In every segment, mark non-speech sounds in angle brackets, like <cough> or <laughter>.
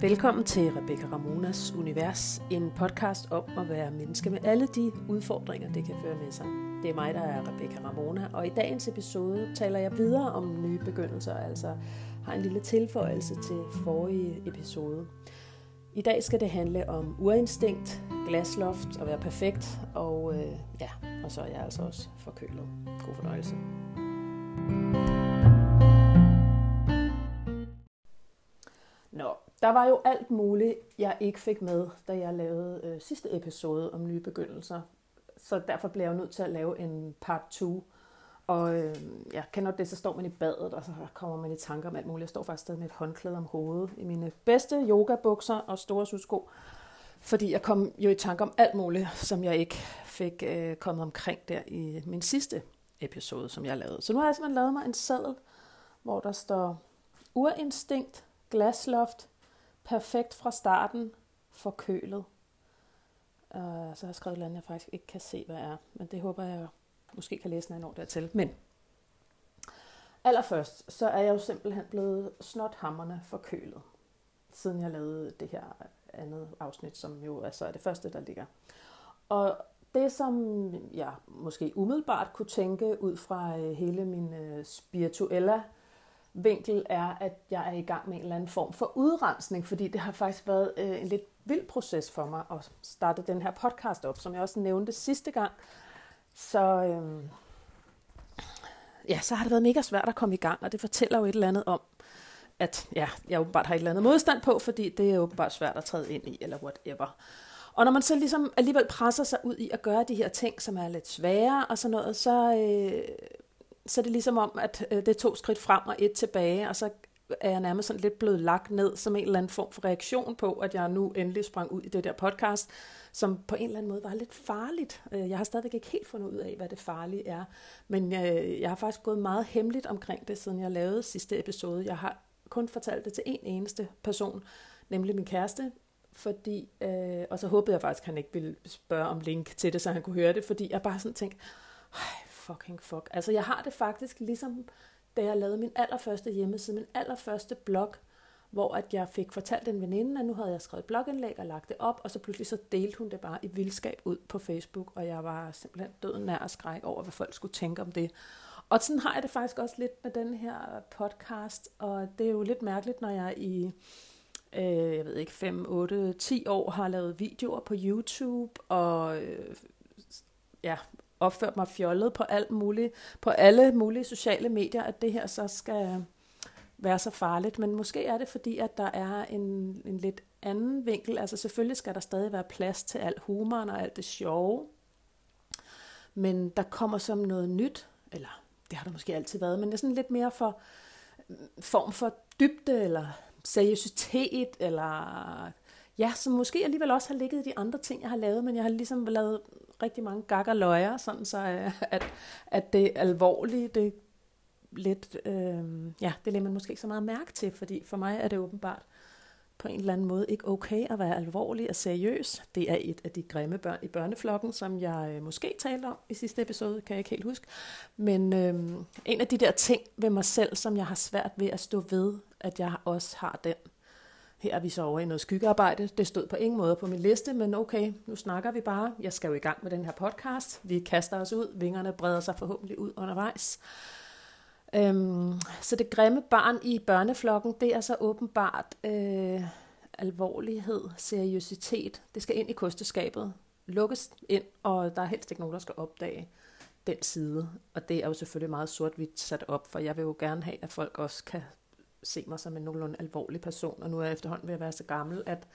Velkommen til Rebecca Ramonas Univers, en podcast om at være menneske med alle de udfordringer, det kan føre med sig. Det er mig, der er Rebecca Ramona, og i dagens episode taler jeg videre om nye begyndelser, altså har en lille tilføjelse til forrige episode. I dag skal det handle om urinstinkt, glasloft og være perfekt, og øh, ja, og så er jeg altså også forkølet. God fornøjelse. Der var jo alt muligt, jeg ikke fik med, da jeg lavede øh, sidste episode om nye begyndelser. Så derfor blev jeg nødt til at lave en part 2. Og øh, jeg kender det, så står man i badet, og så kommer man i tanker om alt muligt. Jeg står faktisk stadig med et håndklæde om hovedet i mine bedste yogabukser og store sudsko. Fordi jeg kom jo i tanker om alt muligt, som jeg ikke fik øh, kommet omkring der i min sidste episode, som jeg lavede. Så nu har jeg simpelthen lavet mig en seddel, hvor der står urinstinkt, glasloft, perfekt fra starten, forkølet. Uh, øh, så har jeg skrevet noget, jeg faktisk ikke kan se, hvad er. Men det håber jeg måske kan læse, når jeg når dertil. Men allerførst, så er jeg jo simpelthen blevet snothammerne forkølet, siden jeg lavede det her andet afsnit, som jo altså er det første, der ligger. Og det, som jeg måske umiddelbart kunne tænke ud fra øh, hele min øh, spirituelle vinkel, er, at jeg er i gang med en eller anden form for udrensning, fordi det har faktisk været øh, en lidt vild proces for mig at starte den her podcast op, som jeg også nævnte sidste gang. Så, øh, ja, så har det været mega svært at komme i gang, og det fortæller jo et eller andet om, at ja, jeg åbenbart har et eller andet modstand på, fordi det er åbenbart svært at træde ind i, eller whatever. Og når man så ligesom alligevel presser sig ud i at gøre de her ting, som er lidt svære og sådan noget, så, øh, så er det ligesom om, at øh, det er to skridt frem og et tilbage, og så er jeg nærmest sådan lidt blevet lagt ned som en eller anden form for reaktion på, at jeg nu endelig sprang ud i det der podcast, som på en eller anden måde var lidt farligt. Øh, jeg har stadigvæk ikke helt fundet ud af, hvad det farlige er, men jeg, jeg har faktisk gået meget hemmeligt omkring det, siden jeg lavede sidste episode. Jeg har kun fortalt det til en eneste person, nemlig min kæreste, fordi, øh, og så håbede jeg faktisk, at han ikke ville spørge om link til det, så han kunne høre det, fordi jeg bare sådan tænkte, fucking fuck. Altså jeg har det faktisk ligesom, da jeg lavede min allerførste hjemmeside, min allerførste blog, hvor at jeg fik fortalt en veninde, at nu havde jeg skrevet blogindlæg og lagt det op, og så pludselig så delte hun det bare i vildskab ud på Facebook, og jeg var simpelthen døden nær at skræk over, hvad folk skulle tænke om det. Og sådan har jeg det faktisk også lidt med den her podcast, og det er jo lidt mærkeligt, når jeg i øh, jeg ved ikke, 5, 8, 10 år har lavet videoer på YouTube, og øh, ja, opført mig fjollet på alt muligt, på alle mulige sociale medier, at det her så skal være så farligt. Men måske er det fordi, at der er en, en lidt anden vinkel. Altså selvfølgelig skal der stadig være plads til al humoren og alt det sjove. Men der kommer som noget nyt, eller det har der måske altid været, men det er sådan lidt mere for mm, form for dybde, eller seriøsitet, eller ja, som måske alligevel også har ligget i de andre ting, jeg har lavet, men jeg har ligesom lavet rigtig mange gakker løjer, sådan så øh, at, at det alvorlige, det lidt, øh, ja, det lægger man måske ikke så meget mærke til, fordi for mig er det åbenbart på en eller anden måde ikke okay at være alvorlig og seriøs. Det er et af de grimme børn i børneflokken, som jeg øh, måske talte om i sidste episode, kan jeg ikke helt huske. Men øh, en af de der ting ved mig selv, som jeg har svært ved at stå ved, at jeg også har den. Her er vi så over i noget skyggearbejde. Det stod på ingen måde på min liste, men okay, nu snakker vi bare. Jeg skal jo i gang med den her podcast. Vi kaster os ud. Vingerne breder sig forhåbentlig ud undervejs. Øhm, så det grimme barn i børneflokken, det er så åbenbart øh, alvorlighed, seriøsitet. Det skal ind i kosteskabet, lukkes ind, og der er helst ikke nogen, der skal opdage den side. Og det er jo selvfølgelig meget sort-hvidt sat op, for jeg vil jo gerne have, at folk også kan se mig som en nogenlunde alvorlig person, og nu er jeg efterhånden ved at være så gammel, at,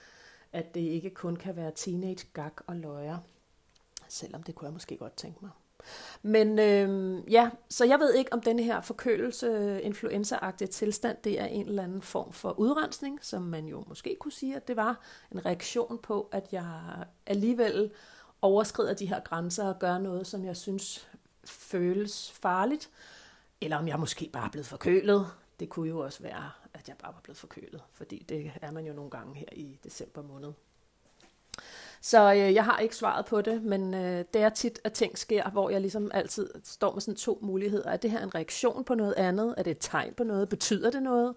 at det ikke kun kan være teenage gag og løjer, selvom det kunne jeg måske godt tænke mig. Men øh, ja, så jeg ved ikke, om denne her forkølelse, influenza tilstand, det er en eller anden form for udrensning, som man jo måske kunne sige, at det var en reaktion på, at jeg alligevel overskrider de her grænser og gør noget, som jeg synes føles farligt, eller om jeg måske bare er blevet forkølet. Det kunne jo også være, at jeg bare var blevet forkølet, fordi det er man jo nogle gange her i december måned. Så øh, jeg har ikke svaret på det, men øh, det er tit, at ting sker, hvor jeg ligesom altid står med sådan to muligheder. Er det her en reaktion på noget andet? Er det et tegn på noget? Betyder det noget?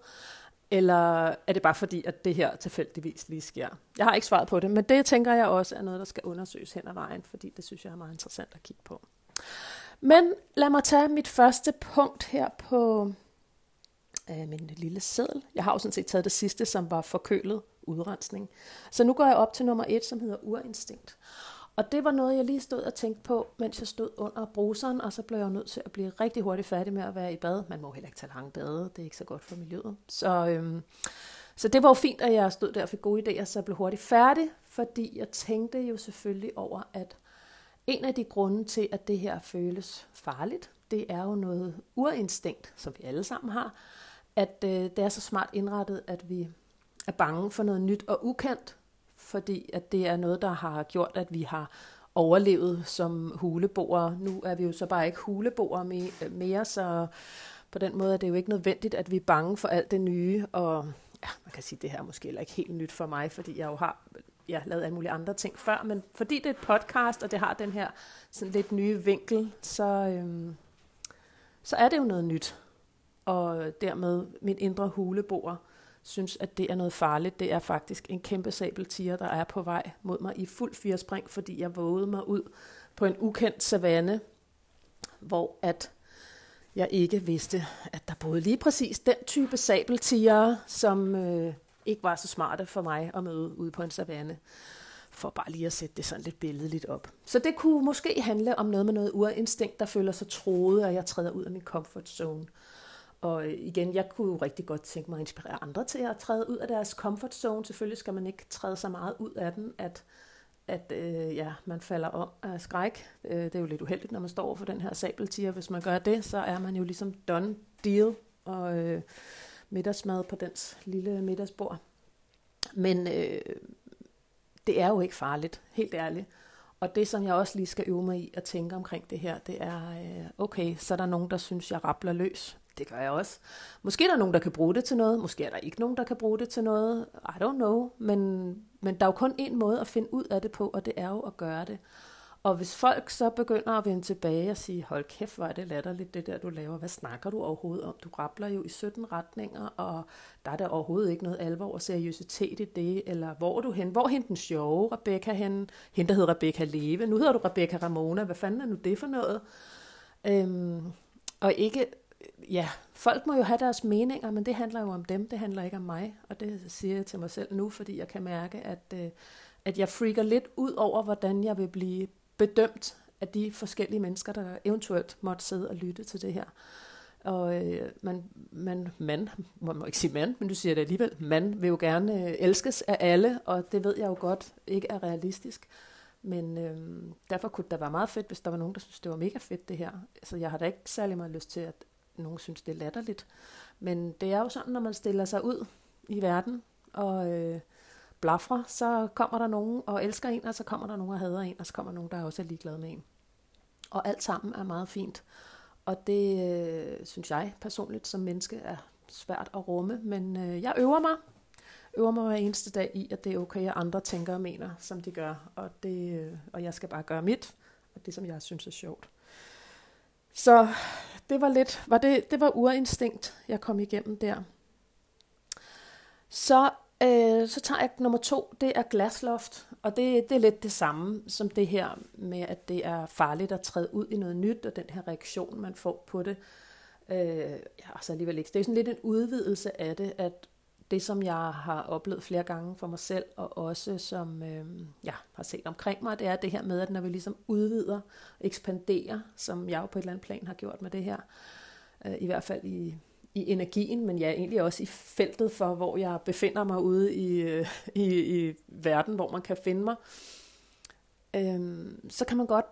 Eller er det bare fordi, at det her tilfældigvis lige sker? Jeg har ikke svaret på det, men det tænker jeg også er noget, der skal undersøges hen ad vejen, fordi det synes jeg er meget interessant at kigge på. Men lad mig tage mit første punkt her på øh, min lille seddel. Jeg har jo sådan set taget det sidste, som var forkølet udrensning. Så nu går jeg op til nummer et, som hedder urinstinkt. Og det var noget, jeg lige stod og tænkte på, mens jeg stod under bruseren, og så blev jeg nødt til at blive rigtig hurtigt færdig med at være i bad. Man må heller ikke tage lange bade, det er ikke så godt for miljøet. Så, øhm, så det var jo fint, at jeg stod der og fik gode idéer, så jeg blev hurtigt færdig, fordi jeg tænkte jo selvfølgelig over, at en af de grunde til, at det her føles farligt, det er jo noget urinstinkt, som vi alle sammen har, at øh, det er så smart indrettet, at vi er bange for noget nyt og ukendt, fordi at det er noget, der har gjort, at vi har overlevet som huleboere. Nu er vi jo så bare ikke huleboere mere, så på den måde er det jo ikke nødvendigt, at vi er bange for alt det nye. Og ja, man kan sige, at det her er måske heller ikke helt nyt for mig, fordi jeg jo har ja, lavet alle mulige andre ting før, men fordi det er et podcast, og det har den her sådan lidt nye vinkel, så, øhm, så er det jo noget nyt. Og dermed min indre huleboer synes, at det er noget farligt. Det er faktisk en kæmpe sabeltiger, der er på vej mod mig i fuld firespring, fordi jeg vågede mig ud på en ukendt savanne, hvor at jeg ikke vidste, at der boede lige præcis den type sabeltiger, som øh, ikke var så smarte for mig at møde ude på en savanne. For bare lige at sætte det sådan lidt billedligt op. Så det kunne måske handle om noget med noget urinstinkt, der føler sig troet, at jeg træder ud af min comfort zone. Og igen, jeg kunne jo rigtig godt tænke mig at inspirere andre til at træde ud af deres comfort zone. Selvfølgelig skal man ikke træde så meget ud af den, at, at øh, ja, man falder om af skræk. Øh, det er jo lidt uheldigt, når man står over for den her sabeltiger. Hvis man gør det, så er man jo ligesom done deal og øh, middagsmad på dens lille middagsbord. Men øh, det er jo ikke farligt, helt ærligt. Og det, som jeg også lige skal øve mig i at tænke omkring det her, det er, øh, okay, så er der nogen, der synes, jeg rappler løs. Det gør jeg også. Måske er der nogen, der kan bruge det til noget. Måske er der ikke nogen, der kan bruge det til noget. I don't know. Men, men der er jo kun én måde at finde ud af det på, og det er jo at gøre det. Og hvis folk så begynder at vende tilbage og sige, hold kæft, hvor er det latterligt, det der du laver. Hvad snakker du overhovedet om? Du grabler jo i 17 retninger, og der er der overhovedet ikke noget alvor og seriøsitet i det. Eller hvor er du hen? Hvor er den sjove Rebecca hen? Hende, der hedder Rebecca Leve. Nu hedder du Rebecca Ramona. Hvad fanden er nu det for noget? Øhm, og ikke ja, folk må jo have deres meninger, men det handler jo om dem, det handler ikke om mig. Og det siger jeg til mig selv nu, fordi jeg kan mærke, at, øh, at jeg freaker lidt ud over, hvordan jeg vil blive bedømt af de forskellige mennesker, der eventuelt måtte sidde og lytte til det her. Og øh, man, man, man, man må ikke sige mand, men du siger det alligevel, man vil jo gerne øh, elskes af alle, og det ved jeg jo godt ikke er realistisk. Men øh, derfor kunne det da være meget fedt, hvis der var nogen, der synes, det var mega fedt det her. Så jeg har da ikke særlig meget lyst til, at nogen synes, det er latterligt. Men det er jo sådan, når man stiller sig ud i verden og øh, blaffer, så kommer der nogen og elsker en, og så kommer der nogen og hader en, og så kommer nogen, der også er ligeglade med en. Og alt sammen er meget fint. Og det øh, synes jeg personligt som menneske er svært at rumme, men øh, jeg øver mig. Øver mig hver eneste dag i, at det er okay, at andre tænker og mener, som de gør. Og, det, øh, og jeg skal bare gøre mit, og det som jeg synes er sjovt. Så det var lidt, var det, det var urinstinkt, jeg kom igennem der. Så, øh, så tager jeg nummer to, det er glasloft, og det, det er lidt det samme som det her med, at det er farligt at træde ud i noget nyt, og den her reaktion, man får på det. Øh, ja, altså alligevel ikke. Det er sådan lidt en udvidelse af det, at det, som jeg har oplevet flere gange for mig selv, og også som øh, jeg har set omkring mig, det er det her med, at når vi ligesom udvider, ekspanderer, som jeg jo på et eller andet plan har gjort med det her, øh, i hvert fald i, i energien, men ja, egentlig også i feltet for, hvor jeg befinder mig ude i, øh, i, i verden, hvor man kan finde mig, øh, så kan man godt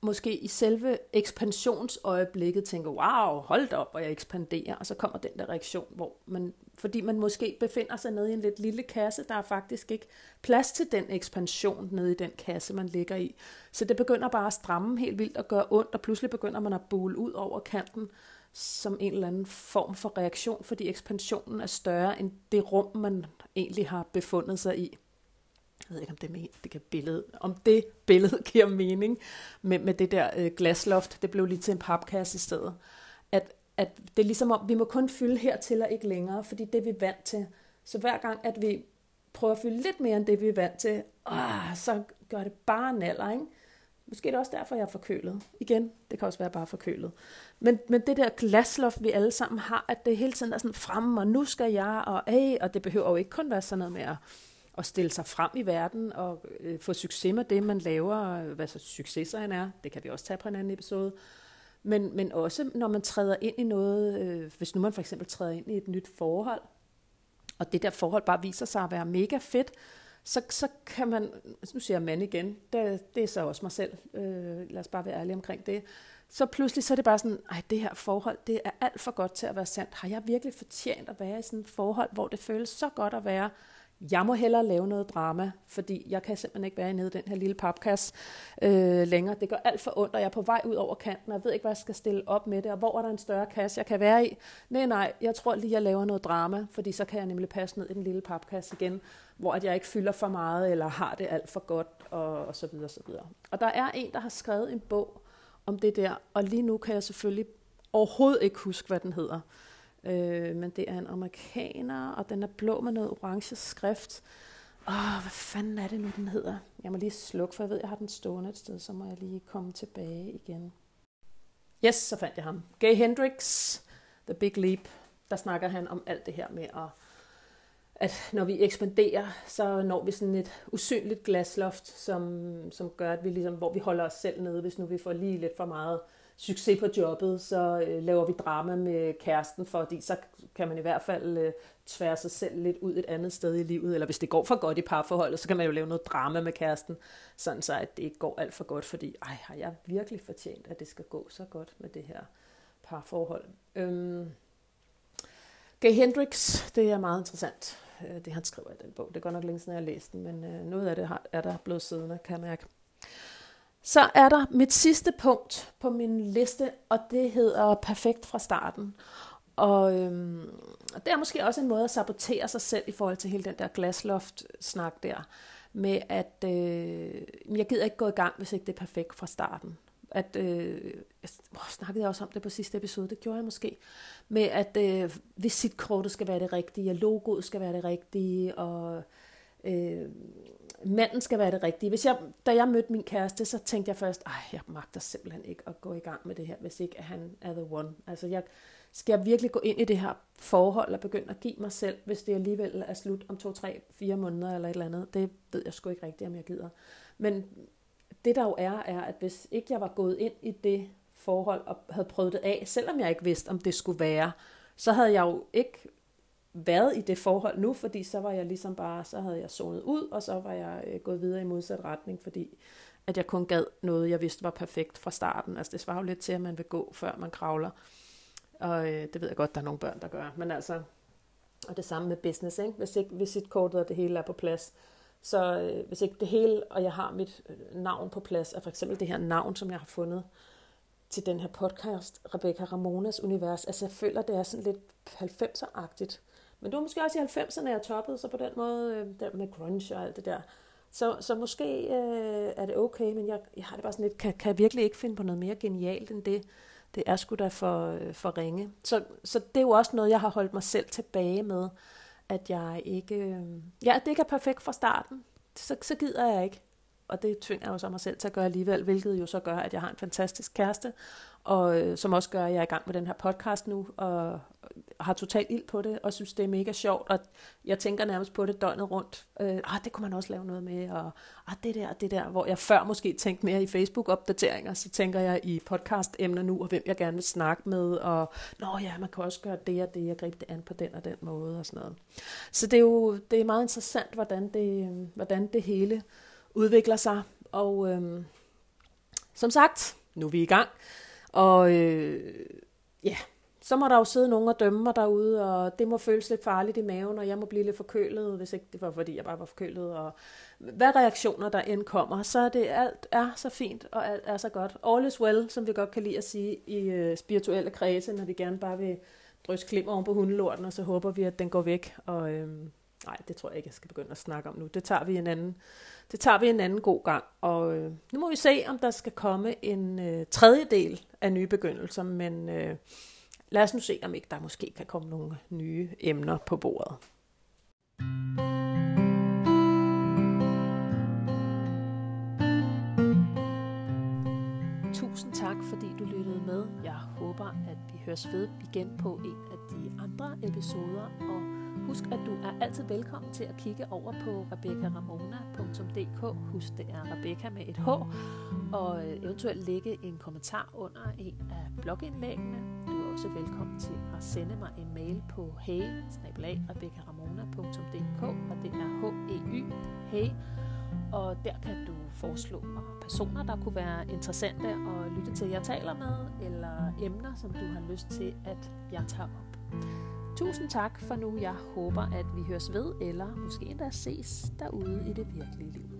måske i selve ekspansionsøjeblikket tænker, wow, hold op, og jeg ekspanderer, og så kommer den der reaktion, hvor man, fordi man måske befinder sig nede i en lidt lille kasse, der er faktisk ikke plads til den ekspansion nede i den kasse, man ligger i. Så det begynder bare at stramme helt vildt og gøre ondt, og pludselig begynder man at bule ud over kanten som en eller anden form for reaktion, fordi ekspansionen er større end det rum, man egentlig har befundet sig i ved ikke, om det, det kan billede, om det billede <laughs> giver mening med, med det der øh, glasloft. Det blev lige til en papkasse i stedet. At at det er ligesom om, vi må kun fylde hertil og ikke længere, fordi det er vi vant til. Så hver gang, at vi prøver at fylde lidt mere end det, vi er vant til, åh, så gør det bare naller, ikke? Måske er det også derfor, jeg er forkølet. Igen, det kan også være bare forkølet. Men, men det der glasloft, vi alle sammen har, at det hele tiden er sådan fremme, og nu skal jeg, og af, og det behøver jo ikke kun være sådan noget med at, at stille sig frem i verden og øh, få succes med det, man laver, øh, hvad så succeser han er. Det kan vi også tage på en anden episode. Men, men også når man træder ind i noget, øh, hvis nu man for eksempel træder ind i et nyt forhold, og det der forhold bare viser sig at være mega fedt, så, så kan man, nu siger jeg mand igen, det, det er så også mig selv, øh, lad os bare være ærlige omkring det, så pludselig så er det bare sådan, ej, det her forhold, det er alt for godt til at være sandt. Har jeg virkelig fortjent at være i sådan et forhold, hvor det føles så godt at være, jeg må hellere lave noget drama, fordi jeg kan simpelthen ikke være nede i den her lille papkasse øh, længere. Det gør alt for ondt, og jeg er på vej ud over kanten, og jeg ved ikke, hvad jeg skal stille op med det, og hvor er der en større kasse, jeg kan være i. Nej, nej, jeg tror lige, jeg laver noget drama, fordi så kan jeg nemlig passe ned i den lille papkasse igen, hvor at jeg ikke fylder for meget, eller har det alt for godt, og, og så videre, så videre. Og der er en, der har skrevet en bog om det der, og lige nu kan jeg selvfølgelig overhovedet ikke huske, hvad den hedder. Øh, men det er en amerikaner, og den er blå med noget orange skrift. Åh, hvad fanden er det nu, den hedder? Jeg må lige slukke, for jeg ved, jeg har den stående et sted, så må jeg lige komme tilbage igen. Yes, så fandt jeg ham. Gay Hendrix, The Big Leap. Der snakker han om alt det her med, at, at når vi ekspanderer, så når vi sådan et usynligt glasloft, som, som gør, at vi ligesom, hvor vi holder os selv nede, hvis nu vi får lige lidt for meget succes på jobbet, så øh, laver vi drama med kæresten, fordi så kan man i hvert fald øh, tvære sig selv lidt ud et andet sted i livet, eller hvis det går for godt i parforholdet, så kan man jo lave noget drama med kæresten, sådan så at det ikke går alt for godt, fordi ej, har jeg virkelig fortjent, at det skal gå så godt med det her parforhold. Øhm, Gay Hendricks, det er meget interessant, øh, det han skriver i den bog. Det går nok længe siden, jeg har læst den, men øh, noget af det er der blevet siddende, kan jeg mærke. Så er der mit sidste punkt på min liste, og det hedder perfekt fra starten. Og øhm, det er måske også en måde at sabotere sig selv i forhold til hele den der glasloft-snak der, med at øh, jeg gider ikke gå i gang, hvis ikke det er perfekt fra starten. At, øh, jeg snakkede jeg også om det på sidste episode, det gjorde jeg måske, med at øh, visitkortet skal være det rigtige, og logoet skal være det rigtige, og øh, manden skal være det rigtige. Hvis jeg, da jeg mødte min kæreste, så tænkte jeg først, at jeg magter simpelthen ikke at gå i gang med det her, hvis ikke han er the one. Altså jeg, skal jeg virkelig gå ind i det her forhold og begynde at give mig selv, hvis det alligevel er slut om to, tre, fire måneder eller et eller andet. Det ved jeg sgu ikke rigtigt, om jeg gider. Men det der jo er, er, at hvis ikke jeg var gået ind i det forhold og havde prøvet det af, selvom jeg ikke vidste, om det skulle være, så havde jeg jo ikke været i det forhold nu, fordi så var jeg ligesom bare, så havde jeg zonet ud, og så var jeg øh, gået videre i modsat retning, fordi at jeg kun gad noget, jeg vidste var perfekt fra starten. Altså det svarer jo lidt til, at man vil gå, før man kravler. Og øh, det ved jeg godt, der er nogle børn, der gør. Men altså, og det samme med business, ikke? Hvis ikke visitkortet og det hele er på plads, så øh, hvis ikke det hele, og jeg har mit øh, navn på plads, og for eksempel det her navn, som jeg har fundet til den her podcast, Rebecca Ramonas Univers, altså jeg føler, det er sådan lidt 90'er-agtigt. Men det var måske også i 90'erne, jeg toppede, så på den måde, øh, der med grunge og alt det der. Så, så måske øh, er det okay, men jeg, jeg har det bare sådan lidt, kan, kan jeg virkelig ikke finde på noget mere genialt end det. Det er sgu da for, øh, for ringe. Så, så det er jo også noget, jeg har holdt mig selv tilbage med, at jeg ikke, øh, ja, at det ikke er perfekt fra starten. Så, så gider jeg ikke. Og det tvinger jeg jo så mig selv til at gøre alligevel, hvilket jo så gør, at jeg har en fantastisk kæreste, og øh, som også gør, at jeg er i gang med den her podcast nu, og har totalt ild på det, og synes, det er mega sjovt, og jeg tænker nærmest på det døgnet rundt. Øh, ah, det kunne man også lave noget med, og ah, det der, det der, hvor jeg før måske tænkte mere i Facebook-opdateringer, så tænker jeg i podcast-emner nu, og hvem jeg gerne vil snakke med, og nå ja, man kan også gøre det og det, og gribe det an på den og den måde, og sådan noget. Så det er jo det er meget interessant, hvordan det, hvordan det hele udvikler sig, og øh, som sagt, nu er vi i gang, og øh, ja, så må der jo sidde nogen og dømme mig derude, og det må føles lidt farligt i maven, og jeg må blive lidt forkølet, hvis ikke det var, fordi jeg bare var forkølet. Og hvad reaktioner der end kommer, så er det alt er så fint, og alt er så godt. All is well, som vi godt kan lide at sige i øh, spirituelle kredse, når vi gerne bare vil drysse klim oven på hundelorten, og så håber vi, at den går væk. Og øh, nej, det tror jeg ikke, jeg skal begynde at snakke om nu. Det tager vi en anden, det tager vi en anden god gang. Og øh, nu må vi se, om der skal komme en øh, tredje del af nye begyndelser, men... Øh, lad os nu se, om ikke der måske kan komme nogle nye emner på bordet. Tusind tak, fordi du lyttede med. Jeg håber, at vi høres ved igen på en af de andre episoder, og husk, at du er altid velkommen til at kigge over på rebeccaramona.dk. Husk, det er Rebecca med et H, og øh, eventuelt lægge en kommentar under en af blogindlæggene. Du er også velkommen til at sende mig en mail på hey og det er h-e-y, hey, og der kan du foreslå mig personer, der kunne være interessante at lytte til, jeg taler med, eller emner, som du har lyst til, at jeg tager op. Tusind tak for nu. Jeg håber, at vi høres ved, eller måske endda ses derude i det virkelige liv.